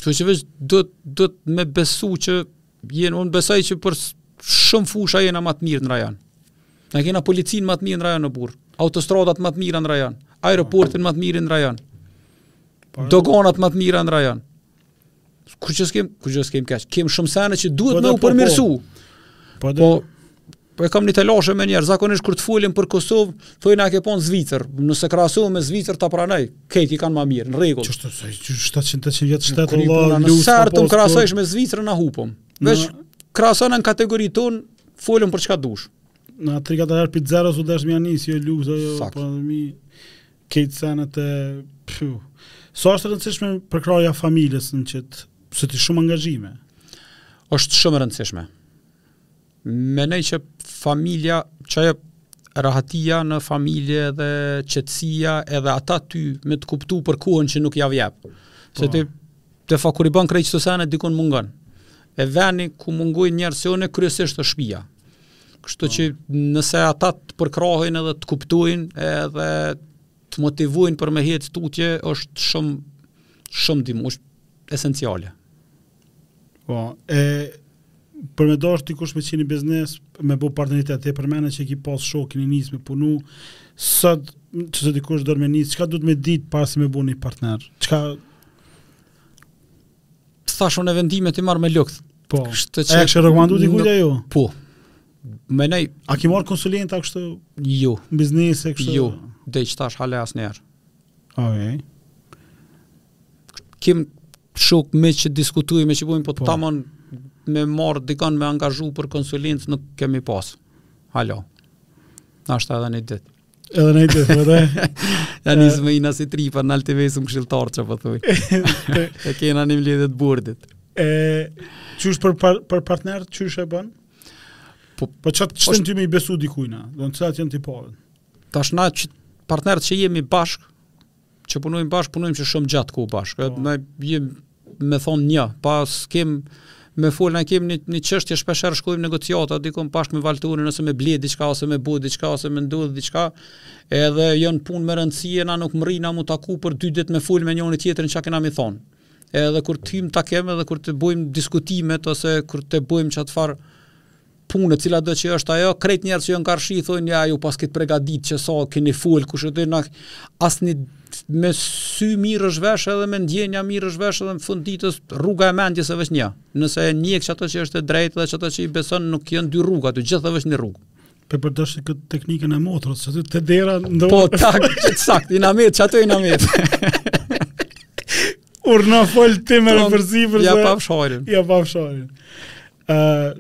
Që që veç duhet me besu që jenë, unë besoj që për shumë fusha jena ma të mirë në rajon. Na kena policinë ma të mirë në rajon more burrë, autostradat ma të mira në rajon, aeroportin ma të mirin në rajon, po doganat ma të mira në rajon. Kurgjë s'kem, kurgjë s'kem keq. Kem shumë sene që duhet po me u po, po. përmirësu. Po, po, po e kam një telashe me njerëz, zakonisht kur të folim për Kosovë, thojnë a ke pa n'Zvicër, nëse krahason me Zvicër ta pranoj, krejt i kanë ma mirë, në rregull. Qështë, 700-800 vjet shtet, la, lusë, Nëse do me na krahasojsh me Zvicër na hupëm, veç krahasona në kategori tonë, folim për çka dush. Na 3-4 herë prej 0 u desh me ja nisë, jo lusë, jo, pa, mi... Kate Senat e... Pju. Sa është rëndësishme përkrahja e familjes në qëtë, se ti ki shumë angazhime? është shumë rëndësishme. Menoj që familja, qajo rahatia në familje dhe qetësia edhe ata ty me të kuptu për kohën që nuk jav jep. Se po. ti Tefa kur i bën krejt qëto sene dikun mungon. E veni ku mungojnë njerëz si unë kryesisht është shtëpia. Kështu po. që nëse ata të përkrahin edhe të kuptojnë edhe të motivojnë për me ecë tutje është shumë shumë dimë, është esenciale. Po, e Për me dashtë dikush me qenë në biznes, me bo partneritet, ti e përmende që ki pas shokin e nis me punu, sot nëse dikush don me nis, çka duhet me ditë para se me bo një partner? Çka... Të thashë unë vendimet i marr me lukth. Po, Shtë që... e kishe rekomandu ti kujt a jo? Po, me nej... A ki marrë konsulenta kështu? Jo. Biznes e kështu? Jo, deri qëtash hala asnjëherë. Okej. Okay. kim shokë me që diskutojmë, me që bojmë, po, po. tamam me marrë dikon me angazhu për konsulencë nuk kemi pas. Hala. Noshta edhe një ditë. Edhe një ditë, po dhe. Ja nisëm na si tri për ndaltë veç më këshilltar që po thuj. E kena një mledhje të bordit. E, qysh për, par, për partner, qysh e bën? Po, po qatë qëtë është... ty me i besu dikujna, do në cilat janë t'i parën? Tash na që partner që jemi bashkë, Që punojmë bashkë, punojmë që shumë gjatë ku bashkë. Po. Ne jem me thon një, pa kem me fol na kem një, një çështje shpesh herë shkojmë negociata diku bashkë me Valtrinin ose me Bled diçka ose me Bud diçka ose me Ndudh diçka. Edhe janë punë me rëndësi e na nuk mrrim na mu taku për dy ditë me fol me njëri tjetrin çka kena me thon. Edhe kur të hym n'takim edhe kur të bëjmë diskutimet ose kur të bëjmë qat far pune, cilado që është ajo, krejt njerz që janë karshi, thojnë, ja, ju paskeni pregadit që sa, keni fol, kush e të në, a s'na me sy mirresh vesh edhe me ndjenja mirresh vesh edhe në fund ditës rruga e mendjes është veç një. Nëse e ndjek qato që është e drejtë dhe qato që i beson nuk janë dy rrugë, gjithë është veç një rrugë. Po e përdorshe këtë teknikën e motrës, që të dera ndërë... Po, tak, që t'saktë, i namit, qato i namit. Urna folë ti me në përzi përse... Ja pa fsharin. Ja pa fsharin.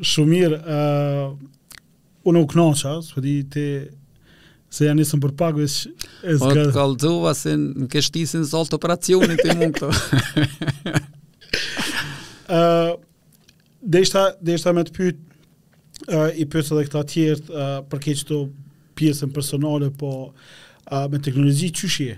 shumë mirë, unë u knaqa, s'e di ti si je, a je nisën për pak veç e zgë. Po të kallëzova se në qysh desin n'sallë t' operacionit i mund këto. uh, dhe, ishta, deshta me të pyt, uh, i pyta edhe këta tjertë uh, për krejt këtë pjesën personale, po uh, me teknologi qysh je?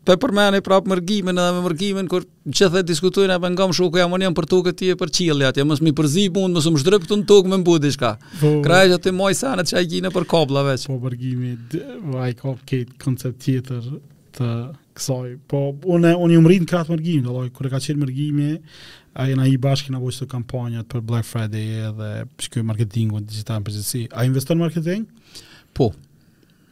Po e përmendi prap Mërgimin edhe me Mërgimin kur gjithë e diskutojmë e po i tham shoku jam unë jam për tokë ti je për qielli atje mos më përzi mund mos më zhdrip këtu në tokë me bo diçka. Po, po. Krejt çka ti moj sa në çaj gjine për kabla veç. Po Mërgimi ai ka këtë koncept tjetër të kësaj. Po unë unë jam rrit krah Mërgimit, do kur ka qenë Mërgimi ai na i bashkë na bojke kampanjat për Black Friday edhe shkoi marketingu digjital n'përgjithësi. A investon n'marketing? Po.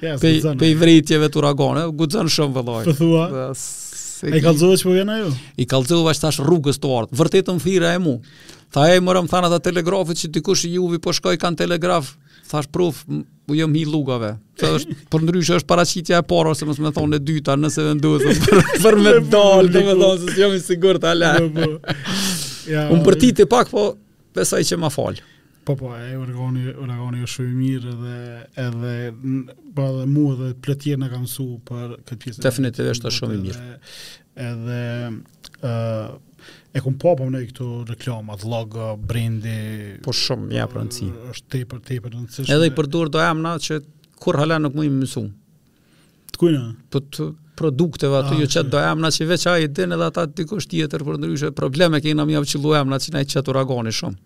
Ja, pe, zënë, pe vërejtjeve të Uraganit, guxon shumë vëllai. Po thua. A i kallzove që po vjen ajo? I kallzova veç tash rrugës tu ardh. Vërtetën thirri ai mu. Tha më morën thanë ata t'Telegrafit që dikush i juvi po shkon kah Telegrafi. Thash prof, u jam hi lugave. Se është përndryshe është paraqitja e parë ose mos me thonë e dyta nëse vendoset për, për me dal, domethënë s'jam i sigurt hala. Po, po. Ja, Unë për ti të pak po Besoj që ma fal. Po po, e Uragani, Uragani është shumë i mirë dhe edhe po edhe mua dhe plot tjerë na ka msu për këtë pjesë. Definitivisht është shumë i mirë. Edhe ë e kom pa po mendoj këto reklama, llogo, brendi. Po shumë ja pra. Është tepër tepër e rëndësishme. Edhe i përdor do emra që kur hala nuk muj mi mësu. Të kujna? Po të produkteve ato, ah, jo qat do emna që veç ai din edhe ata dikush tjetër, përndryshe probleme kena me ja qillu emna që na çart Uragani shumë.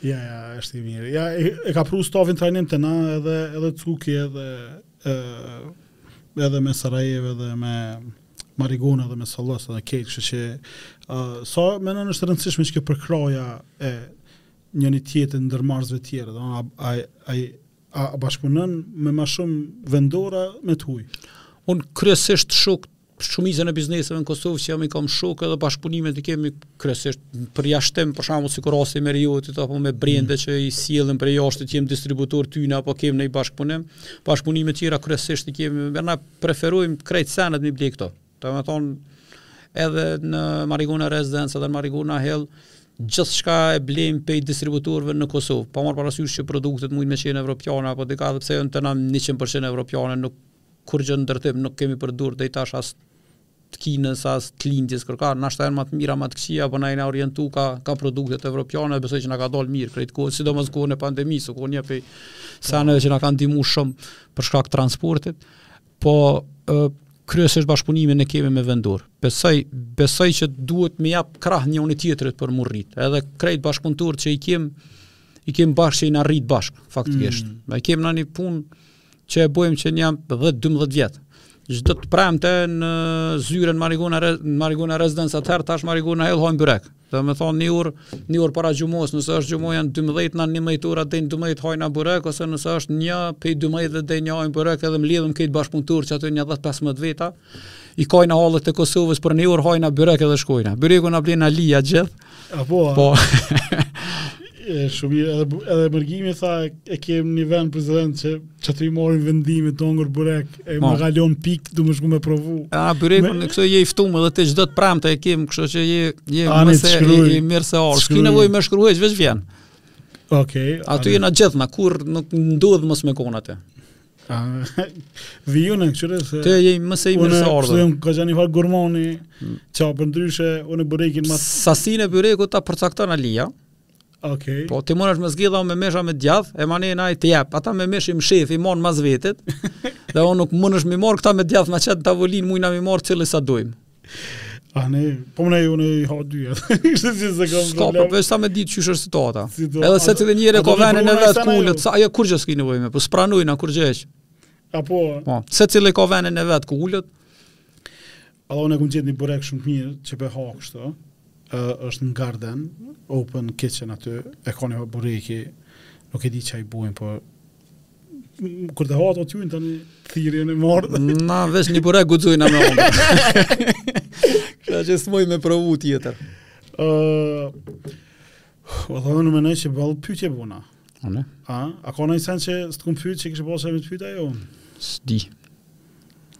Ja, ja, është i mirë. Ja, e, e ka pru stafin n'trajnim të na edhe edhe Cuki edhe ë edhe me Sarajeva edhe me Marigona dhe me Sallas edhe Kate, kështu që uh, sa me nënë është e rëndësishme qekjo përkrahja e njëri tjetrit e ndërmarrësve të tjerë, do ai ai A bashkëpunon me ma shumë vendora me të huj? Unë kryesisht shokë shumicën e bizneseve në Kosovë që jam i kam shokë edhe bashkëpunimet i kemi kryesisht përjashtim për shembull sikur rasti me Riotit apo me brende mm. që i sjellin prej jashtë që jemi distributor i tyne apo kemi naj bashkëpunim bashkëpunime tjera kryesisht i kemi e na preferojmë krejt senet me i ble këtu Domethonë, edhe në Marigona Residence, edhe në Marigona Hill, gjithçka e blejmë prej distributorëve në Kosovë, pa marrë parasysh që produktet mund me qenë evropiane, apo diçka edhe pse jena tonat 100% evropiane, nuk kurgjo në ndërtim, nuk kemi përdor deri tash as të Kinës, as të Lindjes, kërkah, ndoshta jonë ma të mira, ma të këqija, po na jena orientu ka, ka produktet evropiane, dhe besoj që na ka dalë mirë, krejt kohën, sidomos kohën e pandemisë, ka qenë një prej seneve që na kanë ndihmu shumë për shkak transportit, Po, ë kryesisht bashkëpunimin e kemi me vendorë. Besoj, besoj që duhet me jap krah njoni tjetrit për m'u rritë. Edhe krejt bashkëpunëtorët që i kem i kem bashkë që jena rritë bashkë, faktikisht. Mm. Ne kemi nanji punë që e bëjmë që një 10-12 vjet. Çdo të premte në zyrën Marigona Marigona Residence atëherë tash Marigona Hill hajm byrek. Domethonë një orë, një orë para xhumas, nëse është xhumaja në 12 në 11 ora deri në 12 hajna byrek, ose nëse është një, prej 12 deri në një hajna byrek edhe mlidhem krejt bashkëpuntorët qaty një 10-15 veta, i kajna hallet e Kosovës për një orë hajna byrek edhe shkojna. Byrekun na blen Alija gjithë. Apo, a? Po. e, shumë, edhe, edhe Mërgimi tha e kem një vend prezident që Që të i marrim vendime, tu ongër burek, e po. më gëlon pik, du me shku me provu. A, burek, me... kështu je i ftum edhe ti çdo të premte e kemë, kështu që je, je A, më se i, i mirëseardh. S'ki nevojë me shkru hiç veç vjen. Ok. Aty jena gjithë, na kurrë nuk ndodhë mos me kon aty. A, vi unë kqyre se... Të je më se i mirëseardh. Unë kështu kah jom ni farë gurmani, mm. që përndryshe, unë burekin ma... Sasinë e burekut ta përcaktan Alia, Okay. Po ti mundesh me zgjedh a me mish a me djath, e masnej naj të jep, ata me mish i mshef i mon mas vetet, dhe nuk mundesh me marr këta me djath na qet tavolinë, mujna me marr qelë sa dojmë. A ne, po mu në unë i ha dyjat, kështu që s'e kam S'ka, problem. S'ka, po sa me ditë qysh është situata. Situa, Edhe secili njeri ka venin e vet ku ulet, s'o ajo kurgjo s'ki nevojë me, po s'pranujna kurgjo hiç. Apo... Po, secili ka venin e vet ku ulet, Allah unë e kum gjet një burek shumë të mirë që po e ha kështu, uh, është në Garden, Open Kitchen aty, e ka një burek që, nuk e di ça i bojnë, po kur të hahet ty tani thirri e merre. Na, veç një burek guxojna me ngronë. Kështu që s'muj me provu tjetër. Uh, O dhe unë menoj që boll pytje bona. Unë? A, a ka najsen që s'të kum pytë që kishe pasë qef me të pytë a jo? S'di.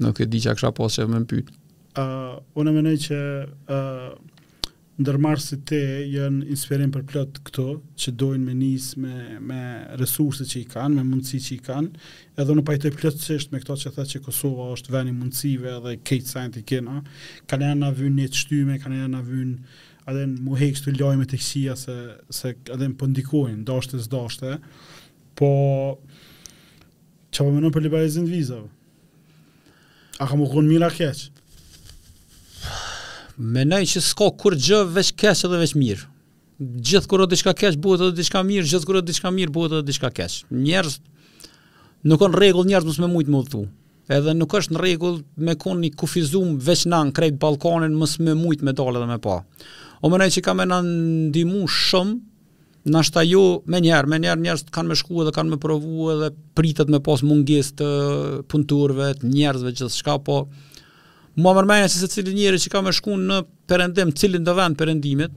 Nuk e di çka kisha pasë qef me më pytë. Uh, unë menoj që uh, ndërmarrësit te janë inspirim për plot këto që dojnë me nis me, me resurse që i kanë, me mundësi që i kanë, edhe unë pajtoj plotësisht me këto që the që Kosova është veni i mundësive edhe krejt sajnë të kena, kanihere na vyn një të shtyme, kanihere na vyn Edhe mu hekë qito lajme të këqija se, se edhe ato po ndikojnë, po dashte s'dashte, po çka po menon për liberalizim të vizave? A ka me konë mirë a keq? Menoj që s'ka kurgjo veç keq edhe veç mirë. Gjithë kur o diçka keq, bohet edhe diçka mirë, gjithë kur o diçka mirë, bohet edhe diçka keq. Njerëz, nuk o n'rregull njerëz mos me mujtë me udhëtu. Edhe nuk është në rregull me kon i kufizum veç na n'krejt Ballkanin mos me mujt me dalë dhe me pa. Unë menoj që ka me na ndihmu shumë, nashta jo menjëherë, menjëherë njerëzt kanë me shku edhe kanë me provu edhe pritet me pas mungesë të puntorve, të njerëzve gjithçka, po ma merr menja që secili njeri që ka me shku në perëndim, cilindo vend t'perëndimit,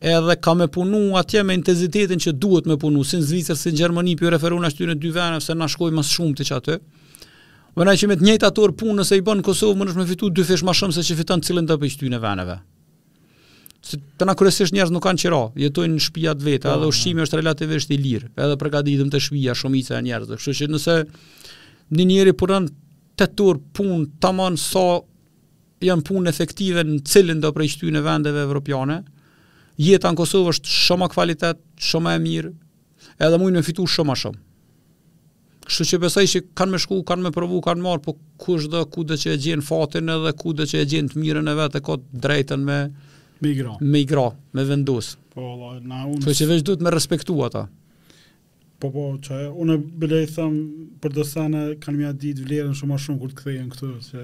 edhe ka me punu atje me intensitetin që duhet me punu, si në Zvicër, si në Gjermani, po u referona qityne dy veneve, se po shkojnë më së shumti qaty. Menoj që me të njëjtat orë punë nëse i bën në Kosovë, munesh me fitu dyfish ma shumë se që fiton n'cilëndo prej qityne veneve. Se te na kryesisht njerëzt nuk kanë qira, jetojnë në shpijat veta, po, edhe ushqimi është relativisht i lirë, edhe përgatitet te shpija shumica e njerëzve, kështu që nëse një njeri punon tetë orë punë taman sa janë punë efektive në cilindo prej qityne vendeve evropiane, jeta në Kosovë është shumë ma kvalitet, shumë ma e mirë, edhe mujnë me fitu shumë ma shumë. Kështu që besoj që kanë me shku, kanë me provu, kanë me marrë, po kushdo kudo që e gjen fatin edhe kudo që e gjen të mirën e vet e ko të drejtën me... Me migru. Me migru, me vendos. Po, na unë... Kështu që veç duhet me respektu ata. Po po, qajo, unë bile thom për do sene kanë me ja ditë vlerën shumë ma shumë kur të kthejnë këtu, se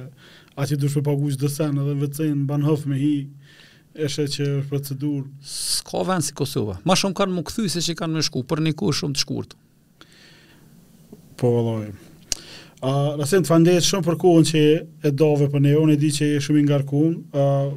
atje dush me pagu për do sene dhe vetë s'e ban hof me hi, e sheh që është procedurë. S'ka vend si Kosova, ma shumë kanë me u kthy se që kanë me shku, për një kohë shumë të shkurt. Po vallaj. A, uh, Rasim të falemnderit shumë për kohën që e ndave për ne, unë e di që je shumë i ngarkun, uh,